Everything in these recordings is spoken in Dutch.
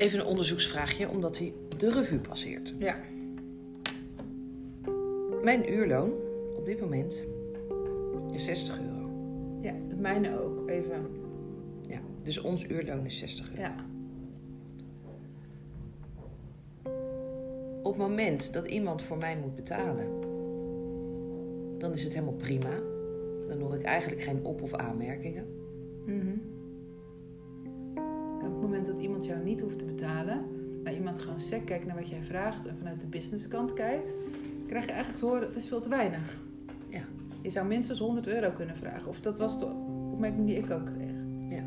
Even een onderzoeksvraagje, omdat hij de revue passeert. Ja. Mijn uurloon op dit moment is 60 euro. Ja, het mijne ook. Even. Ja, dus ons uurloon is 60 euro. Ja. Op het moment dat iemand voor mij moet betalen, dan is het helemaal prima. Dan hoor ik eigenlijk geen op- of aanmerkingen. Jou niet hoeft te betalen, maar iemand gewoon sec kijkt naar wat jij vraagt en vanuit de businesskant kijkt, krijg je eigenlijk te horen, het is veel te weinig. Ja. Je zou minstens 100 euro kunnen vragen. Of dat was de opmerking die ik ook kreeg. Ja.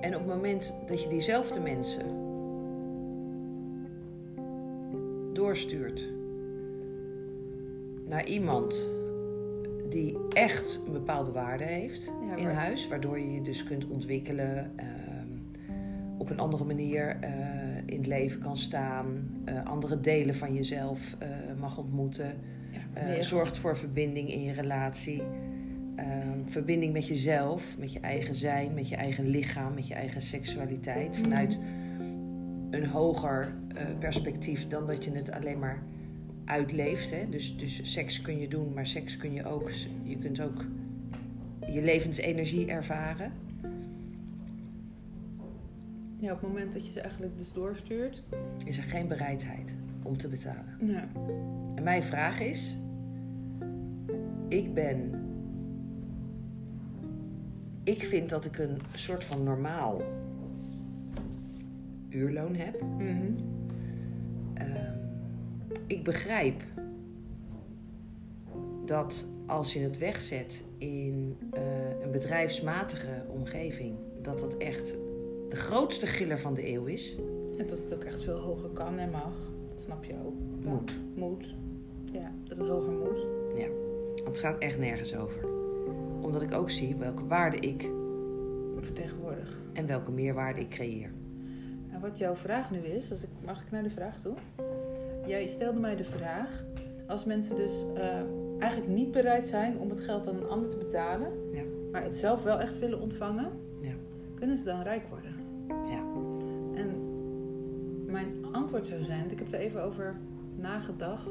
En op het moment dat je diezelfde mensen doorstuurt naar iemand die echt een bepaalde waarde heeft Ja, in huis, waardoor je je dus kunt ontwikkelen, ehm, op een andere manier eh, in het leven kan staan, eh, andere delen van jezelf eh, mag ontmoeten. Ja, zorgt voor verbinding in je relatie. Ehm, verbinding met jezelf, met je eigen zijn, met je eigen lichaam, met je eigen seksualiteit. Mhm. Vanuit een hoger perspectief dan dat je het alleen maar uitleeft. Hè? Dus, dus seks kun je doen, maar seks kun je ook. Je kunt ook je levensenergie ervaren. Ja, op het moment dat je ze eigenlijk dus doorstuurt. Is er geen bereidheid om te betalen. Ja. En mijn vraag is: ik ben. Ik vind dat ik een soort van normaal uurloon heb. Mhm. Ehm, ik begrijp dat als je het wegzet in eh, een bedrijfsmatige omgeving, dat dat echt de grootste giller van de eeuw is. En dat het ook echt veel hoger kan en mag. Dat snap je ook. Ja. Moet. Moet. Ja, dat het hoger moet. Want het gaat echt nergens over. Omdat ik ook zie welke waarde ik Vertegenwoordig. en welke meerwaarde ik creëer. En wat jouw vraag nu is, als ik, mag ik naar de vraag toe? Jij stelde mij de vraag, als mensen dus eh, eigenlijk niet bereid zijn om het geld aan een ander te betalen, Ja. maar het zelf wel echt willen ontvangen, Ja. kunnen ze dan rijk worden? Antwoord zou zijn, ik heb er even over nagedacht.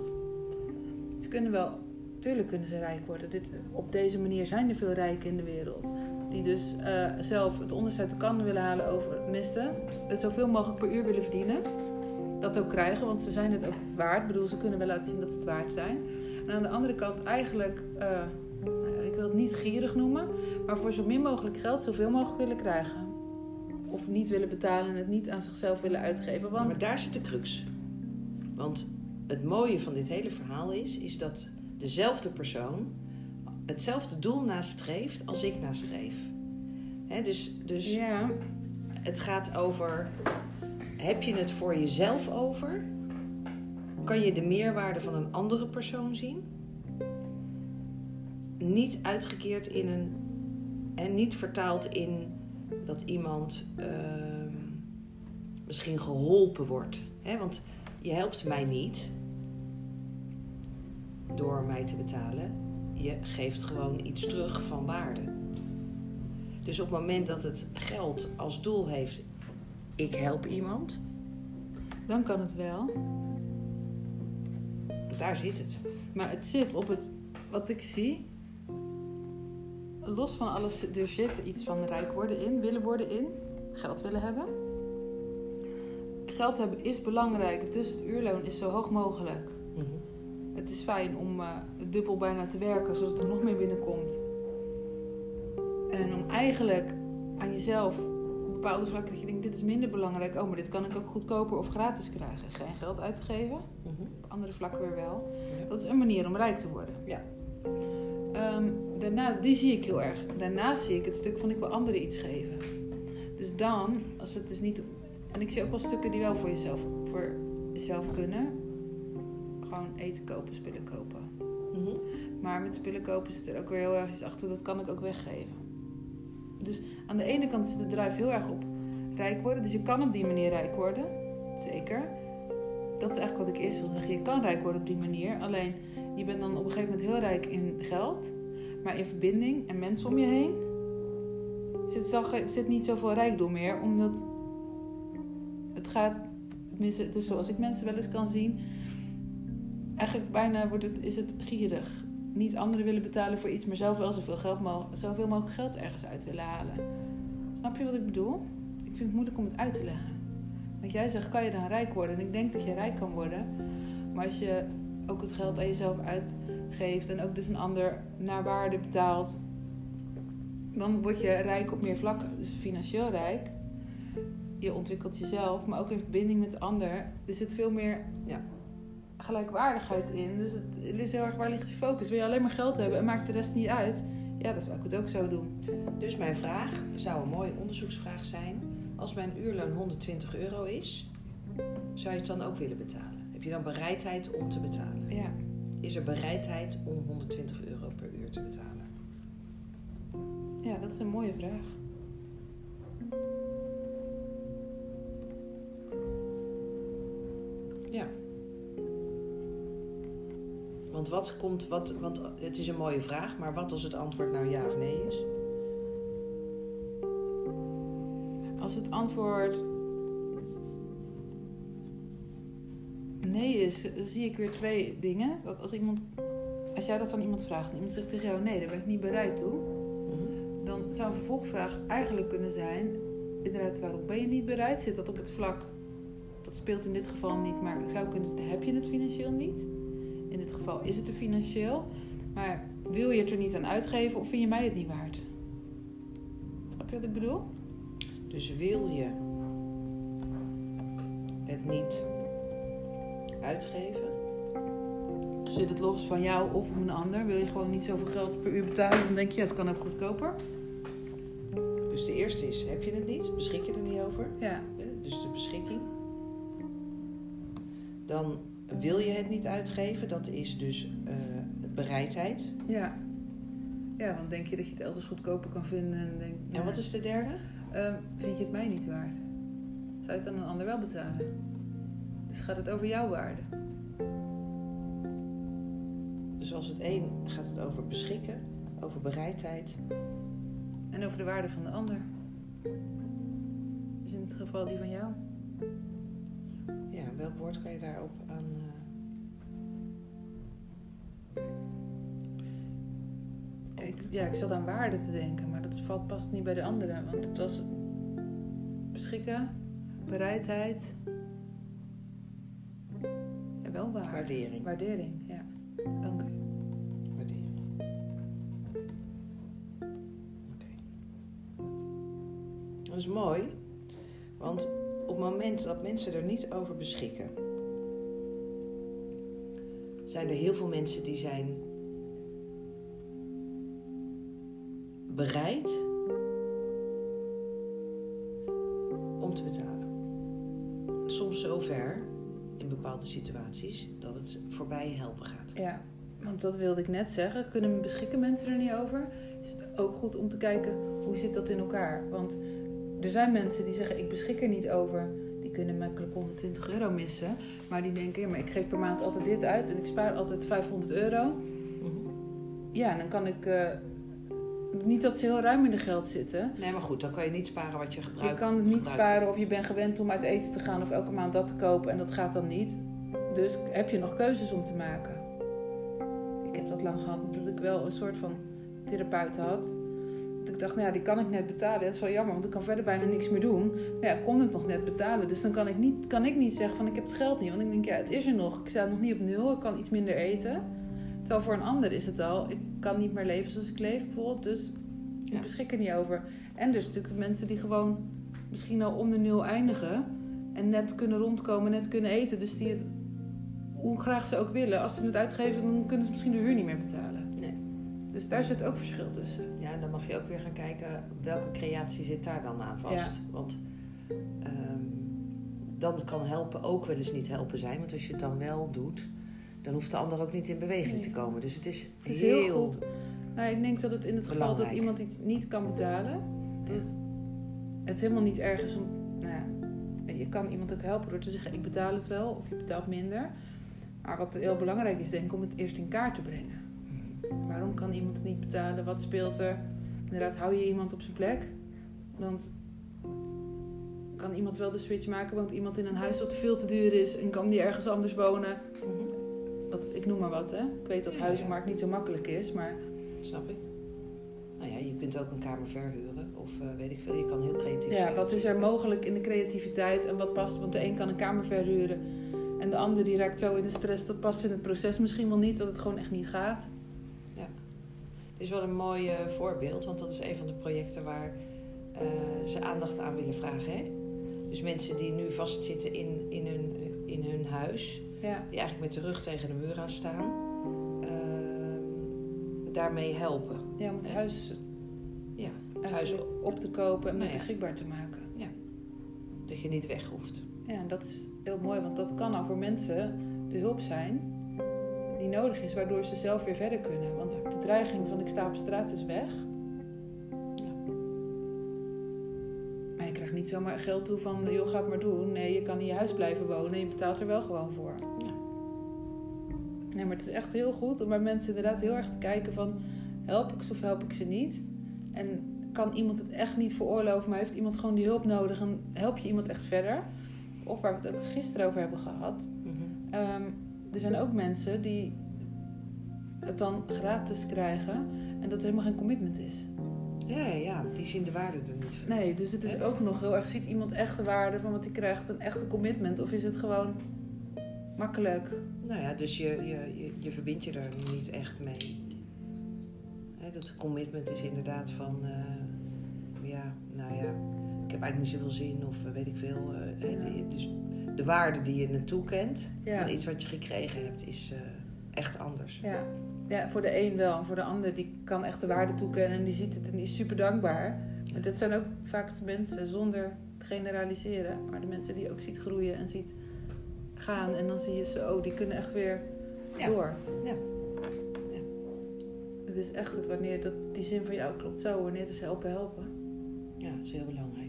Ze kunnen wel, tuurlijk kunnen ze rijk worden. Dit, op deze manier zijn er veel rijken in de wereld. Die dus eh, zelf het de kan willen halen over misten. Het zoveel mogelijk per uur willen verdienen. Dat ook krijgen, want ze zijn het ook waard. Ik bedoel, ze kunnen wel laten zien dat ze het waard zijn. En aan de andere kant eigenlijk, eh, ik wil het niet gierig noemen, maar voor zo min mogelijk geld zoveel mogelijk willen krijgen. Of niet willen betalen en het niet aan zichzelf willen uitgeven. Want Maar daar zit de crux. Want het mooie van dit hele verhaal is, is dat dezelfde persoon hetzelfde doel nastreeft als ik nastreef. Dus dus ja, het gaat over, heb je het voor jezelf over? Kan je de meerwaarde van een andere persoon zien? Niet uitgekeerd in een, en niet vertaald in dat iemand ehm, misschien geholpen wordt. Hè? Want je helpt mij niet door mij te betalen. Je geeft gewoon iets terug van waarde. Dus op het moment dat het geld als doel heeft, ik help iemand, dan kan het wel. daar zit het. Maar het zit op het, wat ik zie, los van alles, er zit iets van rijk worden in, willen worden in, geld willen hebben. Geld hebben is belangrijk, dus het uurloon is zo hoog mogelijk. Mhm. Het is fijn om eh, dubbel bijna te werken, zodat er nog meer binnenkomt. En om eigenlijk aan jezelf op bepaalde vlakken dat je denkt, dit is minder belangrijk. Oh, maar dit kan ik ook goedkoper of gratis krijgen. Geen geld uit te geven. Mhm. Op andere vlakken weer wel. Ja. Dat is een manier om rijk te worden. Ja. Daarna, die zie ik heel erg. Daarnaast zie ik het stuk van ik wil anderen iets geven. Dus dan, als het dus niet... En ik zie ook wel stukken die wel voor jezelf, voor jezelf kunnen. Gewoon eten kopen, spullen kopen. Mhm. Maar met spullen kopen zit er ook weer heel erg iets achter. Dat kan ik ook weggeven. Dus aan de ene kant zit de drive heel erg op rijk worden. Dus je kan op die manier rijk worden. Zeker. Dat is eigenlijk wat ik eerst wil zeggen. Je kan rijk worden op die manier. Alleen je bent dan op een gegeven moment heel rijk in geld. In verbinding en mensen om je heen zit, ge- zit niet zoveel rijkdom meer. Omdat Het gaat, tenminste, het is zoals ik mensen wel eens kan zien. Eigenlijk bijna wordt het, is het gierig. Niet anderen willen betalen voor iets, maar zelf wel zoveel, geld zoveel mogelijk geld ergens uit willen halen. Snap je wat ik bedoel? Ik vind het moeilijk om het uit te leggen. Want jij zegt, kan je dan rijk worden? En ik denk dat je rijk kan worden. Maar als je ook het geld aan jezelf uitgeeft en ook dus een ander naar waarde betaalt, dan word je rijk op meer vlakken. Dus financieel rijk. Je ontwikkelt jezelf, maar ook in verbinding met de ander. Er zit veel meer Ja. gelijkwaardigheid in. Dus het, is heel erg waar ligt je focus. Wil je alleen maar geld hebben en maakt de rest niet uit? Ja, dan zou ik het ook zo doen. Dus mijn vraag zou een mooie onderzoeksvraag zijn. Als mijn uurloon 120 euro is, zou je het dan ook willen betalen? Je dan bereidheid om te betalen? Ja. Is er bereidheid om 120 euro per uur te betalen? ja, dat is een mooie vraag. Ja. Want wat komt, wat, want het is een mooie vraag, maar wat als het antwoord nou ja of nee is? Als het antwoord is, dan zie ik weer twee dingen. Dat als, iemand, als jij dat aan iemand vraagt en iemand zegt tegen jou nee, daar ben ik niet bereid toe. Mhm. Dan zou een vervolgvraag eigenlijk kunnen zijn: inderdaad, waarom ben je niet bereid? Zit dat op het vlak? Dat speelt in dit geval niet, maar zou kunnen heb je het financieel niet? In dit geval is het er financieel, maar wil je het er niet aan uitgeven of vind je mij het niet waard? Snap je wat ik bedoel? Dus wil je het niet uitgeven? Zit het los van jou of van een ander? Wil je gewoon niet zoveel geld per uur betalen? Dan denk je, ja, het kan ook goedkoper. Dus de eerste is, heb je het niet? Beschik je er niet over? Ja, Dus de beschikking. Dan wil je het niet uitgeven. Dat is dus eh, bereidheid. ja. Ja, want denk je dat je het elders goedkoper kan vinden? En, denk, En wat is de derde? Ehm, vind je het mij niet waard? Zou je het aan een ander wel betalen? Dus gaat het over jouw waarde? Dus als het één gaat het over beschikken, over bereidheid. En over de waarde van de ander? Dus in het geval die van jou? Ja, welk woord kan je daarop aan... Ik, ja, ik zat aan waarde te denken, maar dat valt past niet bij de andere. Want het was beschikken, bereidheid. Waardering. Waardering, ja. Dank u. Waardering. Oké. Dat is mooi, want op het moment dat mensen er niet over beschikken, zijn er heel veel mensen die zijn bereid bepaalde situaties dat het voorbij helpen gaat. Ja, want dat wilde ik net zeggen. Kunnen beschikken mensen er niet over? Is het ook goed om te kijken hoe zit dat in elkaar? Want er zijn mensen die zeggen ik beschik er niet over. Die kunnen makkelijk 120 euro missen. Maar die denken, ja, maar ik geef per maand altijd dit uit en ik spaar altijd 500 euro. Mhm. Ja, dan kan ik... eh, niet dat ze heel ruim in de geld zitten. Nee, maar goed, dan kan je niet sparen wat je gebruikt. Je kan het niet sparen of je bent gewend om uit eten te gaan of elke maand dat te kopen en dat gaat dan niet. Dus heb je nog keuzes om te maken. Ik heb dat lang gehad dat ik wel een soort van therapeut had. Dat ik dacht, nou ja, die kan ik net betalen. Dat is wel jammer, want ik kan verder bijna niks meer doen. Maar ja, ik kon het nog net betalen. Dus dan kan ik niet, kan ik niet zeggen van ik heb het geld niet. Want ik denk, ja, het is er nog. Ik sta nog niet op nul. Ik kan iets minder eten. Terwijl voor een ander is het al, ik kan niet meer leven zoals ik leef bijvoorbeeld. Dus ik Ja. beschik er niet over. En dus natuurlijk de mensen die gewoon misschien al om de nul eindigen. En net kunnen rondkomen, net kunnen eten. Dus die het, hoe graag ze ook willen, als ze het uitgeven, dan kunnen ze misschien de huur niet meer betalen. Nee. Dus daar zit ook verschil tussen. Ja, en dan mag je ook weer gaan kijken welke creatie zit daar dan aan vast. Want ehm, dan kan helpen ook wel eens niet helpen zijn. Want als je het dan wel doet, dan hoeft de ander ook niet in beweging Nee. te komen. Dus het is, Het is heel, heel goed. Nou, ik denk dat het in het geval dat iemand iets niet kan betalen, dat het helemaal niet erg is om. Nou ja, je kan iemand ook helpen door te zeggen: ik betaal het wel of je betaalt minder. Maar wat heel belangrijk is, denk ik, om het eerst in kaart te brengen. Waarom kan iemand het niet betalen? Wat speelt er? Inderdaad, hou je iemand op zijn plek? Want kan iemand wel de switch maken? Woont iemand in een huis dat veel te duur is en kan die ergens anders wonen? Wat, ik noem maar wat, hè. Ik weet dat Ja, huizenmarkt niet zo makkelijk is, maar Snap ik. Nou ja, je kunt ook een kamer verhuren. Of eh, weet ik veel, je kan heel creatief ja, zijn. wat is er mogelijk in de creativiteit en wat past? Want de een kan een kamer verhuren en de ander die raakt zo in de stress. Dat past in het proces misschien wel niet, dat het gewoon echt niet gaat. Het is wel een mooi eh, voorbeeld, want dat is een van de projecten waar eh, ze aandacht aan willen vragen. Hè? Dus mensen die nu vastzitten in, in, hun, in hun huis, Ja, die eigenlijk met de rug tegen de muur aan staan, ehm, daarmee helpen. ja om het huis Ja, het huis op te kopen en Nou ja. beschikbaar te maken. dat je niet weg hoeft. Ja, en dat is heel mooi, want dat kan nou voor mensen de hulp zijn die nodig is, waardoor ze zelf weer verder kunnen. Want de dreiging van ik sta op straat is weg. Maar je krijgt niet zomaar geld toe van, joh, ga het maar doen. Nee, je kan in je huis blijven wonen en je betaalt er wel gewoon voor. Ja. Nee, maar het is echt heel goed om bij mensen inderdaad heel erg te kijken van, help ik ze of help ik ze niet? En kan iemand het echt niet veroorloven, maar heeft iemand gewoon die hulp nodig en help je iemand echt verder? Of waar we het ook gisteren over hebben gehad. Mhm. Ehm, er zijn ook mensen die het dan gratis krijgen en dat er helemaal geen commitment is. Ja, ja, die zien de waarde er niet van. Nee, dus het is ook nog heel erg, ziet iemand echt de waarde van wat hij krijgt, een echte commitment? Of is het gewoon makkelijk? Nou ja, dus je, je, je, je verbindt je er niet echt mee. Hè, dat commitment is inderdaad van, eh, ja, heb eigenlijk niet zoveel zin of eh, weet ik veel. eh, Ja. Dus de waarde die je naartoe kent Ja. van iets wat je gekregen hebt, is eh, echt anders. Ja. ja, voor de een wel. En voor de ander die kan echt de waarde toekennen en die ziet het en die is super dankbaar. Maar dat zijn ook vaak de mensen zonder te generaliseren. Maar de mensen die je ook ziet groeien en ziet gaan. En dan zie je ze, oh, die kunnen echt weer door. Ja. Ja. Het is echt goed wanneer dat, die zin van jou klopt zo. Wanneer dus helpen helpen. Ja, dat is heel belangrijk.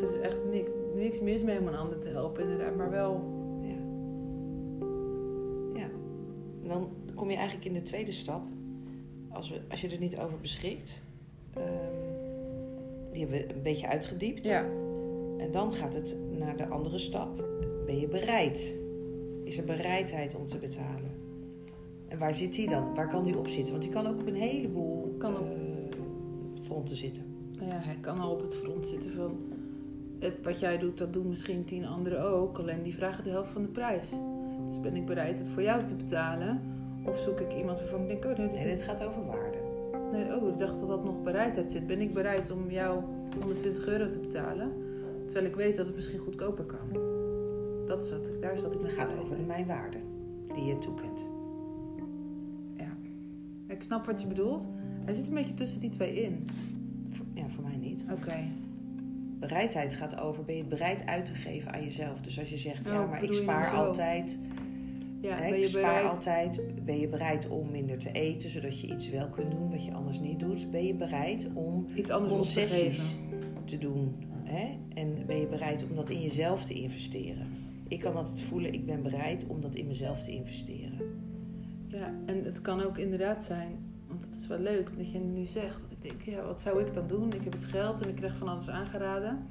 Want er is echt niks, niks mis mee om een ander te helpen inderdaad. Maar wel, Ja. ja. En dan kom je eigenlijk in de tweede stap. Als, we, als je er niet over beschikt. ehm, die hebben we een beetje uitgediept. ja, En dan gaat het naar de andere stap. Ben je bereid? Is er bereidheid om te betalen? En waar zit die dan? Waar kan die op zitten? Want die kan ook op een heleboel Kan op- eh, fronten zitten. Ja, hij kan al op het front zitten van... Het, wat jij doet, dat doen misschien tien anderen ook. Alleen die vragen de helft van de prijs. Dus ben ik bereid het voor jou te betalen? Of zoek ik iemand waarvan ik denk... Oh, nee, Nee, dit gaat over waarde. nee, oh ik dacht dat dat nog bereidheid zit. Ben ik bereid om jou 120 euro te betalen? Terwijl ik weet dat het misschien goedkoper kan. Dat zat ik, daar zat ik Het gaat over mijn waarde die je toekent. Ik snap wat je bedoelt. Hij zit een beetje tussen die twee in. Ja, voor mij niet. Oké. Bereidheid gaat over, ben je het bereid uit te geven aan jezelf? Dus als je zegt, Oh, ja, maar ik spaar altijd. Ja, hè, ik spaar bereid? altijd. Ben je bereid om minder te eten, zodat je iets wel kunt doen wat je anders niet doet? Ben je bereid om Iets anders te concessies geven. te doen? Hè? En ben je bereid om dat in jezelf te investeren? Ik kan altijd voelen, ik ben bereid om dat in mezelf te investeren. Ja, en het kan ook inderdaad zijn, want het is wel leuk dat je het nu zegt. Dat ik denk, ja, wat zou ik dan doen? Ik heb het geld en ik krijg van alles aangeraden.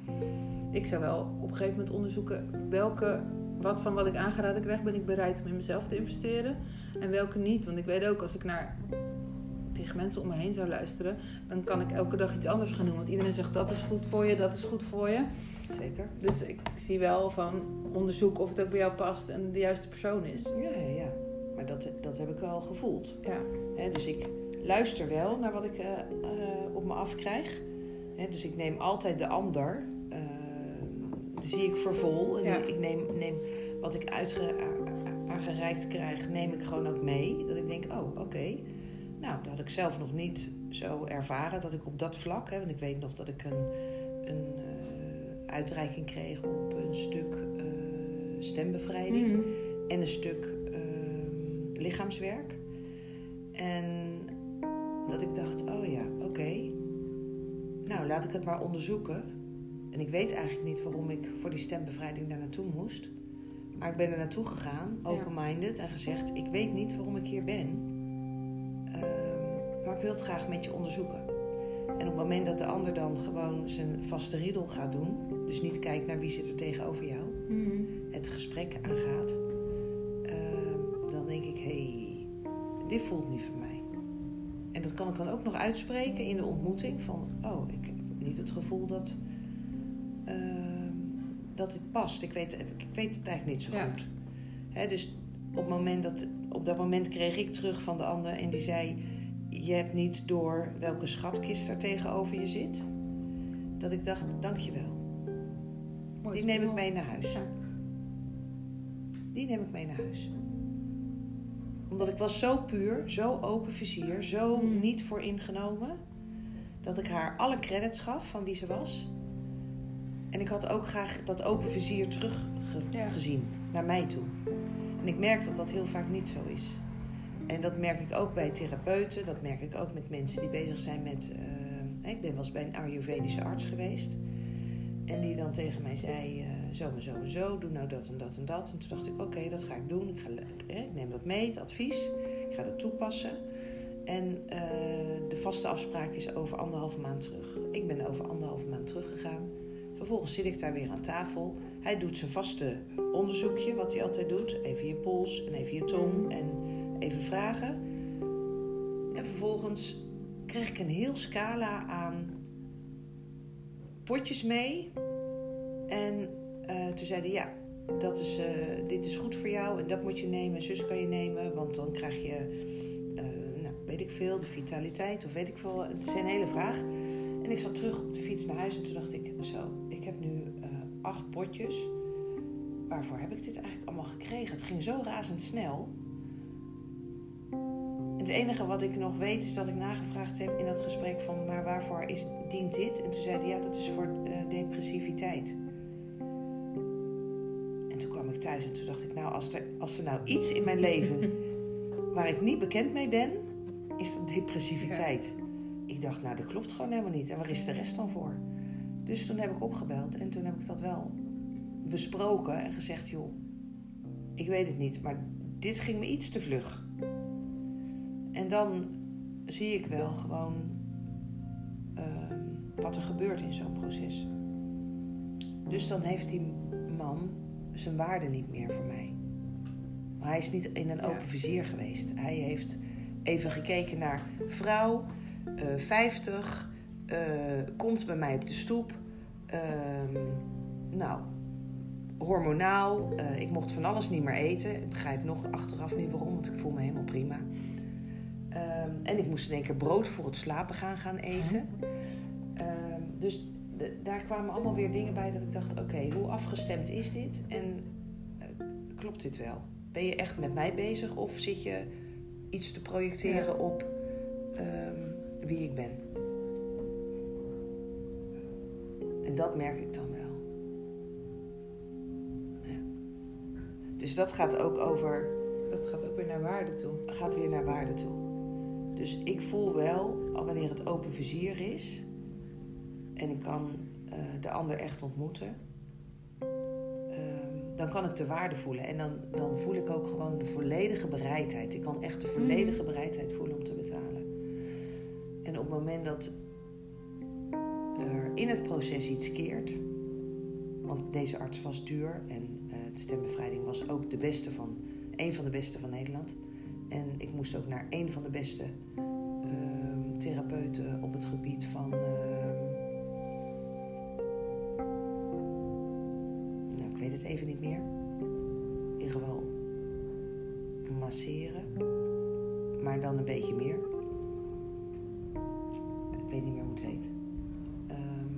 Ik zou wel op een gegeven moment onderzoeken welke, wat van wat ik aangeraden krijg, ben ik bereid om in mezelf te investeren. En welke niet. Want ik weet ook, als ik naar tegen mensen om me heen zou luisteren, dan kan ik elke dag iets anders gaan doen. Want iedereen zegt dat is goed voor je, dat is goed voor je. Zeker? Dus ik zie wel van onderzoek of het ook bij jou past en de juiste persoon is. Ja, ja, ja. Maar dat, dat heb ik wel gevoeld. Ja, dus ik luister wel naar wat ik eh, eh, op me afkrijg. Hè, dus ik neem altijd de ander. eh, die zie ik voor vol. En Ja. ik neem, neem wat ik uitge, aangereikt krijg, neem ik gewoon ook mee. Dat ik denk, oh, oké. Nou, dat had ik zelf nog niet zo ervaren. Dat ik op dat vlak, hè, want ik weet nog dat ik een, een eh, uitreiking kreeg op een stuk eh, stembevrijding Mhm. en een stuk ehm, lichaamswerk. En dat ik dacht, oh ja, oké. Nou, laat ik het maar onderzoeken. En ik weet eigenlijk niet waarom ik voor die stembevrijding daar naartoe moest. Maar ik ben er naartoe gegaan, open-minded, en gezegd: Ik weet niet waarom ik hier ben. Ehm, maar ik wil het graag met je onderzoeken. En op het moment dat de ander dan gewoon zijn vaste riedel gaat doen, dus niet kijkt naar wie zit er tegenover jou, Mhm. het gesprek aangaat, ehm, dan denk ik, hé, hey, dit voelt niet voor mij. En dat kan ik dan ook nog uitspreken in de ontmoeting van, oh, ik heb niet het gevoel dat, ehm, dat dit past. Ik weet, ik weet het eigenlijk niet zo Ja. goed. Hè, dus op, het moment dat, op dat moment kreeg ik terug van de ander en die zei, je hebt niet door welke schatkist er tegenover je zit. Dat ik dacht, dankjewel. Die neem ik mee naar huis. Die neem ik mee naar huis. Omdat ik was zo puur, zo open vizier, zo Mm. niet voor ingenomen. Dat ik haar alle credits gaf van wie ze was. En ik had ook graag dat open vizier Ja. teruggezien naar mij toe. En ik merk dat dat heel vaak niet zo is. En dat merk ik ook bij therapeuten. Dat merk ik ook met mensen die bezig zijn met... eh, ik ben wel eens bij een Ayurvedische arts geweest. En die dan tegen mij zei, eh, zo en zo en zo, doe nou dat en dat en dat. En toen dacht ik, oké, dat ga ik doen. Ik, ga, neem dat mee, het advies. Ik ga dat toepassen. En eh, de vaste afspraak is over anderhalve maand terug. Ik ben over anderhalve maand teruggegaan. Vervolgens zit ik daar weer aan tafel. Hij doet zijn vaste onderzoekje, wat hij altijd doet. Even je pols en even je tong en even vragen. En vervolgens kreeg ik een heel scala aan potjes mee. En eh, toen zeiden ja, dat is, eh, dit is goed voor jou en dat moet je nemen. En zus kan je nemen, want dan krijg je, eh, nou, weet ik veel, de vitaliteit of weet ik veel. Het is een hele vraag. En ik zat terug op de fiets naar huis en toen dacht ik, zo, ik heb nu acht potjes. Waarvoor heb ik dit eigenlijk allemaal gekregen? Het ging zo razendsnel. Het enige wat ik nog weet is dat ik nagevraagd heb in dat gesprek van... maar waarvoor is, dient dit? En toen zeiden ja, dat is voor eh, depressiviteit. En toen kwam ik thuis en toen dacht ik... nou, als er, als er nou iets in mijn leven waar ik niet bekend mee ben... is dat depressiviteit. Ik dacht, nou, dat klopt gewoon helemaal niet. En waar is de rest dan voor? Dus toen heb ik opgebeld en toen heb ik dat wel besproken en gezegd... joh, ik weet het niet, maar dit ging me iets te vlug. En dan zie ik wel gewoon ehm, wat er gebeurt in zo'n proces. Dus dan heeft die man zijn waarde niet meer voor mij. Maar hij is niet in een open vizier geweest. Hij heeft even gekeken naar vrouw, eh 50, eh, komt bij mij op de stoep. Ehm, nou, hormonaal. eh, ik mocht van alles niet meer eten. Ik begrijp nog achteraf niet waarom, want ik voel me helemaal prima. Ehm, en ik moest in één keer brood voor het slapen gaan gaan eten. Ehm, dus de- daar kwamen allemaal weer dingen bij dat ik dacht: oké, hoe afgestemd is dit? En eh, klopt dit wel? Ben je echt met mij bezig of zit je iets te projecteren Ja. op ehm, wie ik ben? En dat merk ik dan wel. Ja. Dus dat gaat ook over Dat gaat ook weer naar waarde toe. gaat weer naar waarde toe. Dus ik voel wel, al wanneer het open vizier is en ik kan eh, de ander echt ontmoeten, ehm, dan kan ik de waarde voelen. En dan, dan voel ik ook gewoon de volledige bereidheid. Ik kan echt de volledige bereidheid voelen om te betalen. En op het moment dat er in het proces iets keert, want deze arts was duur en eh, de stembevrijding was ook de beste van, een van de beste van Nederland. En ik moest ook naar een van de beste ehm, therapeuten op het gebied van. ehm, nou, ik weet het even niet meer. In ieder geval masseren. Maar dan een beetje meer. Ik weet niet meer hoe het heet. Ehm,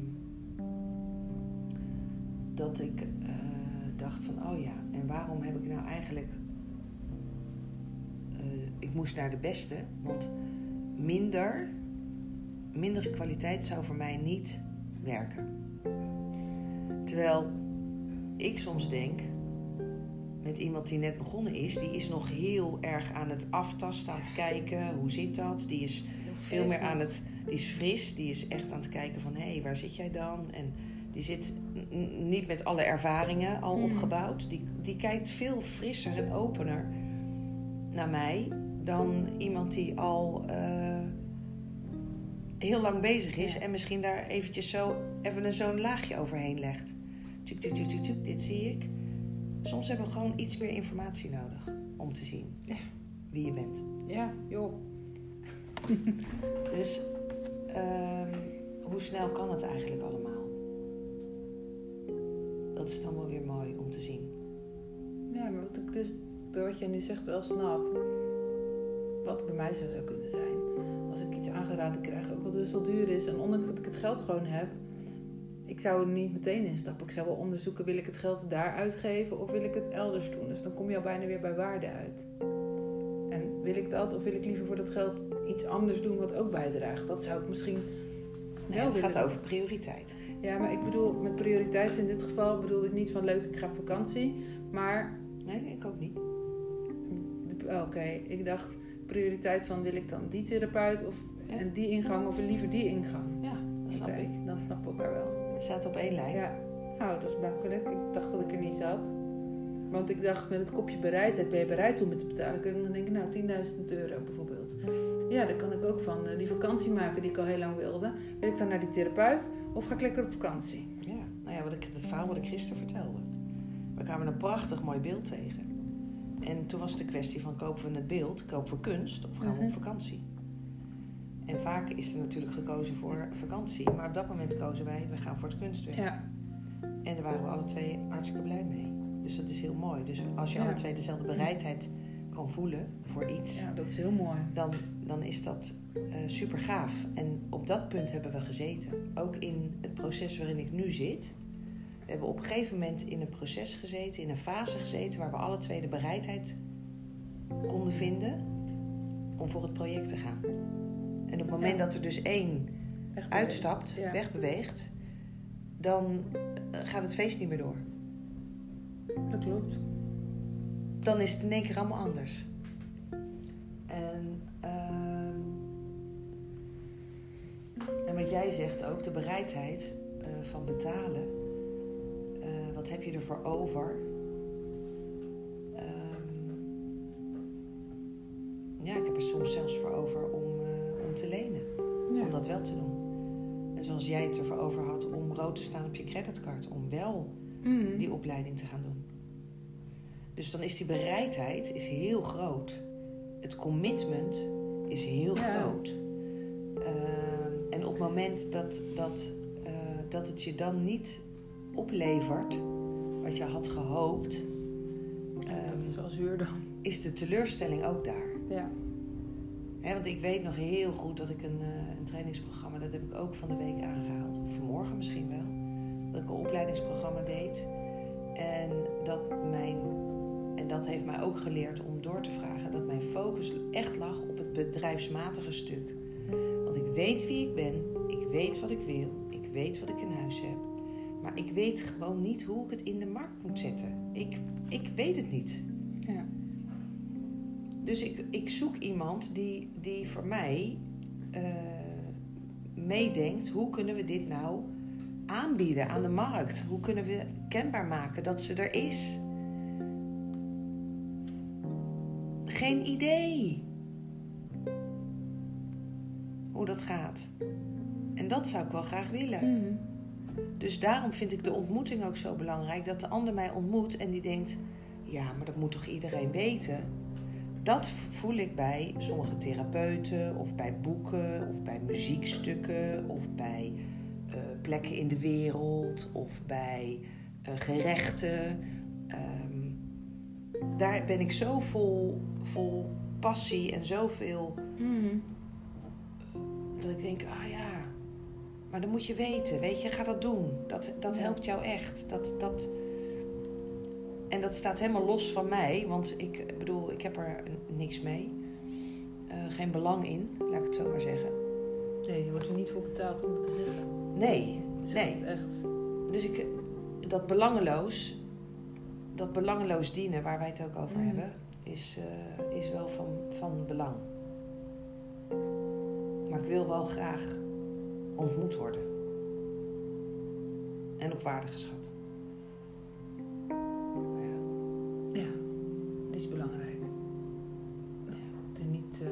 dat ik eh, dacht van, oh ja, en waarom heb ik nou eigenlijk ik moest naar de beste, want minder, mindere kwaliteit zou voor mij niet werken. Terwijl ik soms denk, met iemand die net begonnen is, die is nog heel erg aan het aftasten, aan het kijken, hoe zit dat? Die is veel meer aan het, die is fris, die is echt aan het kijken van, hé, hey, waar zit jij dan? En die zit niet met alle ervaringen al Mm. opgebouwd. Die, die kijkt veel frisser en opener naar mij dan iemand die al eh, heel lang bezig is Ja. en misschien daar eventjes zo even een zo'n laagje overheen legt. Tjuk, tjuk, tjuk, tjuk, tjuk, dit zie ik. Soms hebben we gewoon iets meer informatie nodig om te zien Ja. wie je bent. Ja, joh. Dus ehm, hoe snel kan het eigenlijk allemaal? Dat is dan wel weer mooi om te zien. Ja, maar wat ik dus door wat jij nu zegt wel snap, wat bij mij zo zou kunnen zijn. Als ik iets aangeraden krijg, ook wat best wel duur is, en ondanks dat ik het geld gewoon heb, ik zou er niet meteen instappen. Ik zou wel onderzoeken, wil ik het geld daar uitgeven of wil ik het elders doen? Dus dan kom je al bijna weer bij waarde uit. En wil ik dat of wil ik liever voor dat geld iets anders doen wat ook bijdraagt? Dat zou ik misschien Nee, wel het gaat over prioriteit. Ja, maar ik bedoel, met prioriteit in dit geval bedoelde ik niet van leuk, ik ga op vakantie. Maar, Nee, ik ook niet. oké, ik dacht prioriteit van wil ik dan die therapeut of Ja. en die ingang of liever die ingang. Ja, dat snap ik. Dan snappen we elkaar wel. We zaten op één lijn. Ja, nou, dat is makkelijk. Ik dacht dat ik er niet zat. Want ik dacht, met het kopje bereidheid, ben je bereid om het te betalen? Kun je dan denken, nou, 10.000 euro bijvoorbeeld. Ja, dan kan ik ook van eh, die vakantie maken die ik al heel lang wilde. Wil ik dan naar die therapeut of ga ik lekker op vakantie? Ja, nou ja, wat ik, het verhaal wat ik gisteren vertelde. We kwamen een prachtig mooi beeld tegen. En toen was het de kwestie van kopen we het beeld, kopen we kunst of gaan we op Mhm. vakantie? En vaak is er natuurlijk gekozen voor vakantie, maar op dat moment kozen wij, we gaan voor het kunstwerk. Ja, En daar waren we alle twee hartstikke blij mee. Dus dat is heel mooi. Dus als je Ja. alle twee dezelfde bereidheid kan voelen voor iets, ja dat is heel mooi. dan, dan is dat super gaaf. En op dat punt hebben we gezeten. Ook in het proces waarin ik nu zit. We hebben op een gegeven moment in een proces gezeten, in een fase gezeten waar we alle twee de bereidheid konden vinden om voor het project te gaan. En op het moment Ja. dat er dus één uitstapt, Ja. wegbeweegt, dan eh, gaat het feest niet meer door. Dat klopt. dan is het in één keer allemaal anders. En, ehm, en wat jij zegt ook, de bereidheid eh, van betalen. Wat heb je ervoor over? Ehm, ja, ik heb er soms zelfs voor over om, eh, om te lenen. Ja. Om dat wel te doen. En zoals jij het ervoor over had om rood te staan op je creditcard. Om wel Mhm. die opleiding te gaan doen. Dus dan is die bereidheid is heel groot. Het commitment is heel Ja. groot. Ehm, en op het moment dat, dat, eh, dat het je dan niet oplevert wat je had gehoopt, ehm, dat is wel zuur dan. is de teleurstelling ook daar. Ja. Want ik weet nog heel goed dat ik een, eh, een trainingsprogramma, dat heb ik ook van de week aangehaald, of vanmorgen misschien wel, dat ik een opleidingsprogramma deed. En dat mijn, en dat heeft mij ook geleerd om door te vragen, dat mijn focus echt lag op het bedrijfsmatige stuk. Want ik weet wie ik ben, ik weet wat ik wil, ik weet wat ik in huis heb. Maar ik weet gewoon niet hoe ik het in de markt moet zetten. Ik, ik weet het niet. Ja. Dus ik, ik zoek iemand die, die voor mij eh, meedenkt. Hoe kunnen we dit nou aanbieden aan de markt? Hoe kunnen we kenbaar maken dat ze er is? Geen idee hoe dat gaat. En dat zou ik wel graag willen. Mhm. Dus daarom vind ik de ontmoeting ook zo belangrijk. Dat de ander mij ontmoet en die denkt: ja, maar dat moet toch iedereen weten? Dat voel ik bij sommige therapeuten, of bij boeken, of bij muziekstukken, of bij eh, plekken in de wereld, of bij eh, gerechten. Ehm, daar ben ik zo vol, vol passie en zoveel Mhm. dat ik denk, ah ja, maar dan moet je weten, weet je, ga dat doen. Dat, dat helpt jou echt. Dat, dat... En dat staat helemaal los van mij, want ik bedoel, ik heb er niks mee. Eh, geen belang in, laat ik het zo maar zeggen. Nee, je wordt er niet voor betaald om dat te zeggen. Nee, nee. echt. Dus ik, dat belangeloos, dat belangeloos dienen waar wij het ook over Mm. hebben, is, eh, is wel van, van belang. Maar ik wil wel graag ontmoet worden. En op waarde geschat. Ja. Ja, dit is belangrijk. Het is niet... eh,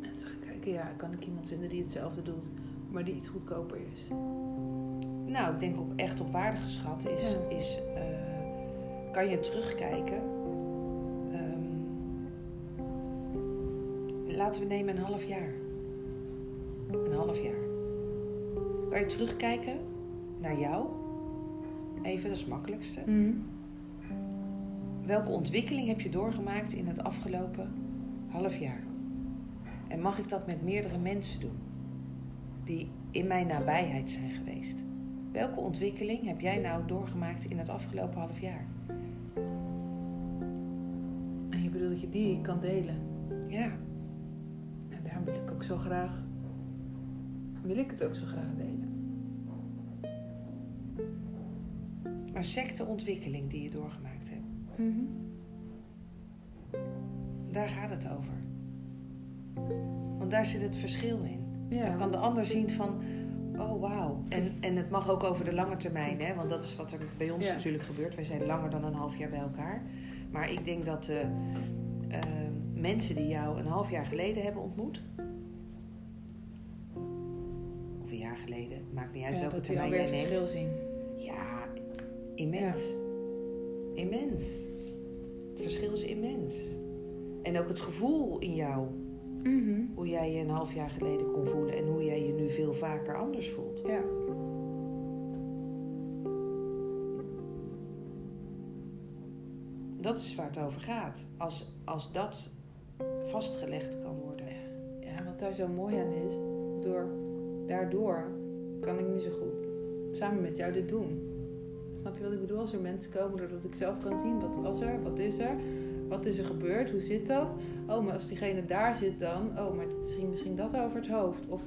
mensen gaan kijken, ja, kan ik iemand vinden die hetzelfde doet, maar die iets goedkoper is. Nou, ik denk op echt op waarde geschat is, Ja. is eh, kan je terugkijken. Ehm, laten we nemen een half jaar. Een half jaar. Kan je terugkijken naar jou? Even, dat is het makkelijkste. Welke ontwikkeling heb je doorgemaakt in het afgelopen half jaar? En mag ik dat met meerdere mensen doen die in mijn nabijheid zijn geweest? Welke ontwikkeling heb jij nou doorgemaakt in het afgelopen half jaar? En je bedoelt dat je die kan delen. Ja, En daarom wil ik ook zo graag, wil ik het ook zo graag delen. maar secte ontwikkeling die je doorgemaakt hebt, daar gaat het over. Want daar zit het verschil in. Ja, Dan kan de ander zien van, oh wauw. En, en het mag ook over de lange termijn, hè? want dat is wat er bij ons Ja. natuurlijk gebeurt. Wij zijn langer dan een half jaar bij elkaar. Maar ik denk dat de eh, mensen die jou een half jaar geleden hebben ontmoet, jaar geleden, maakt niet uit ja, welke termijn jij het neemt. verschil zien. Ja, immens. Immens. Het verschil is immens. En ook het gevoel in jou, hoe jij je een half jaar geleden kon voelen en hoe jij je nu veel vaker anders voelt. Ja. Dat is waar het over gaat. Als, als dat vastgelegd kan worden. ja, wat daar zo mooi aan is, door, daardoor kan ik nu zo goed samen met jou dit doen. Snap je wat ik bedoel? Als er mensen komen, doordat ik zelf kan zien, wat was er, wat is er, wat is er gebeurd, hoe zit dat? Oh, maar als diegene daar zit dan, oh, maar ging misschien dat over het hoofd. Of...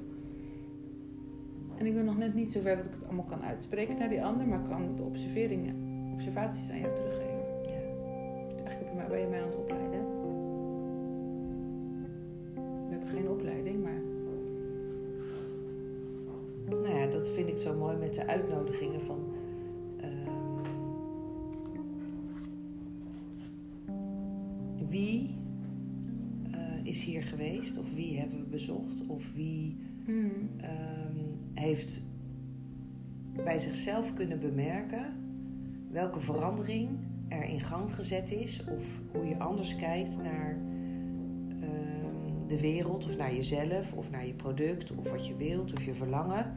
En ik ben nog net niet zover dat ik het allemaal kan uitspreken naar die ander, maar kan de observeringen, observaties aan jou teruggeven. Ja. Dus eigenlijk ben je- ben je mij aan het opleiden. We hebben geen opleiding, maar Nou ja, dat vind ik zo mooi met de uitnodigingen van. ehm, wie eh, is hier geweest? Of wie hebben we bezocht? Of wie ehm, heeft bij zichzelf kunnen bemerken welke verandering er in gang gezet is, of hoe je anders kijkt naar ehm, de wereld, of naar jezelf, of naar je product, of wat je wilt, of je verlangen.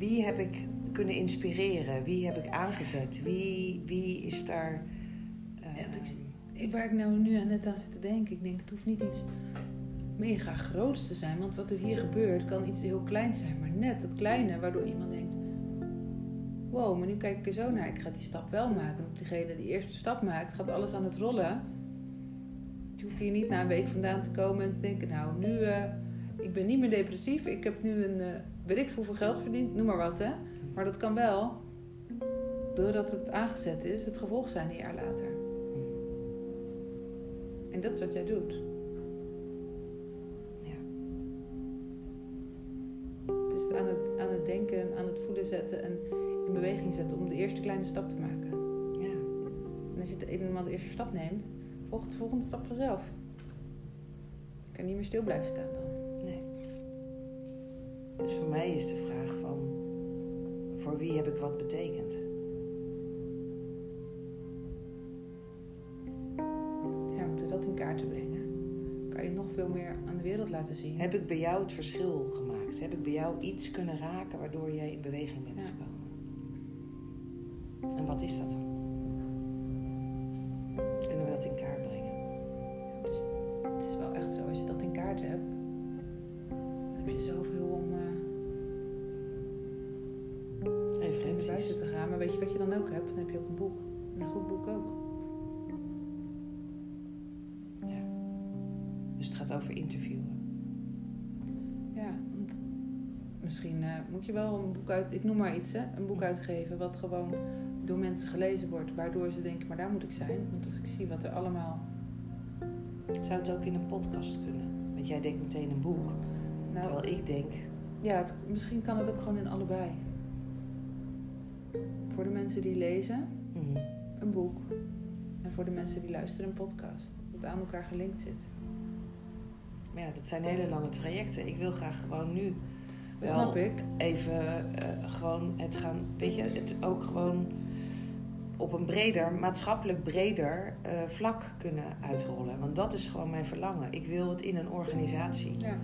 Wie heb ik kunnen inspireren? Wie heb ik aangezet? Wie, wie is daar. Ja, ik- Ik- Waar ik nou nu aan net aan zit te denken, ik denk het hoeft niet iets mega groots te zijn, want wat er hier gebeurt kan iets heel kleins zijn, maar net dat kleine waardoor iemand denkt: wow, maar nu kijk ik er zo naar, ik ga die stap wel maken. Op diegene die eerste stap maakt, gaat alles aan het rollen. Je hoeft hier niet na een week vandaan te komen en te denken: nou, nu, eh, ik ben niet meer depressief, ik heb nu een, eh weet ik hoeveel geld verdiend, noem maar wat hè. Maar dat kan wel, doordat het aangezet is, het gevolg zijn een jaar later. En dat is wat jij doet. Ja. Het is aan het, aan het denken, aan het voelen zetten en in beweging zetten om de eerste kleine stap te maken. ja. En als je de eenmaal de eerste stap neemt, volgt de volgende stap vanzelf. Je kan niet meer stil blijven staan. Dus voor mij is de vraag van, voor wie heb ik wat betekend? Ja, om dat in kaart te brengen, kan je nog veel meer aan de wereld laten zien. Heb ik bij jou het verschil gemaakt? Heb ik bij jou iets kunnen raken waardoor jij in beweging bent Ja. gekomen? En wat is dat dan? Kunnen we dat in kaart brengen? Het is, het is wel echt zo, als je dat in kaart hebt, dan heb je zoveel om buiten te gaan. Maar weet je wat je dan ook hebt? Dan heb je ook een boek. En een goed boek ook. Ja. Dus het gaat over interviewen. Ja, want misschien eh, moet je wel een boek uit, ik noem maar iets, hè, een boek uitgeven wat gewoon door mensen gelezen wordt, waardoor ze denken, maar daar moet ik zijn. Want als ik zie wat er allemaal. Zou het ook in een podcast kunnen? Want jij denkt meteen een boek. Nou, Terwijl ik denk, ja, het- misschien kan het ook gewoon in allebei. Voor de mensen die lezen, mhm, een boek. En voor de mensen die luisteren, een podcast. Dat aan elkaar gelinkt zit. Maar ja, dat zijn hele lange trajecten. Ik wil graag gewoon nu Dat wel snap ik. even eh, gewoon het gaan, weet je, het ook gewoon op een breder, maatschappelijk breder eh, vlak kunnen uitrollen. Want dat is gewoon mijn verlangen. Ik wil het in een organisatie. Ja.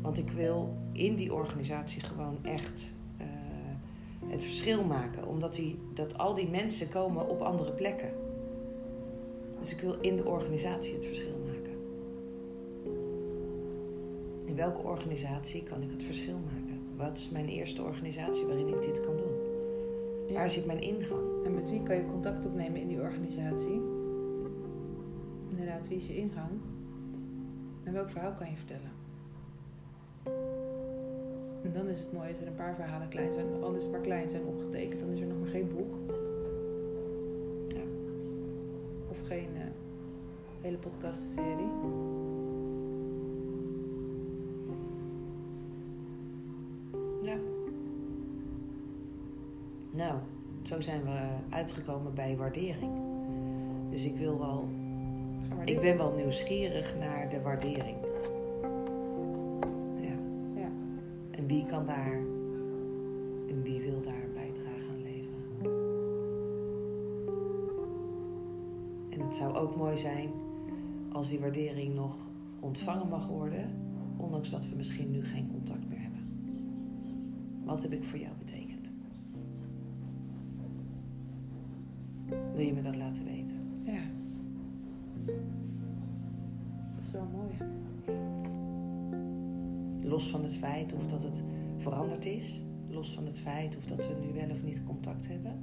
Want ik wil in die organisatie gewoon echt het verschil maken. Omdat die, dat al die mensen komen op andere plekken. Dus ik wil in de organisatie het verschil maken. In welke organisatie kan ik het verschil maken? Wat is mijn eerste organisatie waarin ik dit kan doen? Ja. Waar zit mijn ingang? En met wie kan je contact opnemen in die organisatie? Inderdaad, wie is je ingang? En welk verhaal kan je vertellen? En dan is het mooi als er een paar verhalen klein zijn, al is het maar klein zijn opgetekend, dan is er nog maar geen boek. Ja. Of geen eh, hele podcastserie. Ja. Nou, zo zijn we uitgekomen bij waardering. Dus ik wil wel Ik ben wel nieuwsgierig naar de waardering. Wie kan daar en wie wil daar bijdrage aan leveren? En het zou ook mooi zijn als die waardering nog ontvangen mag worden, ondanks dat we misschien nu geen contact meer hebben. Wat heb ik voor jou betekend? Wil je me dat laten weten? Los van het feit of dat het veranderd is. Los van het feit of dat we nu wel of niet contact hebben.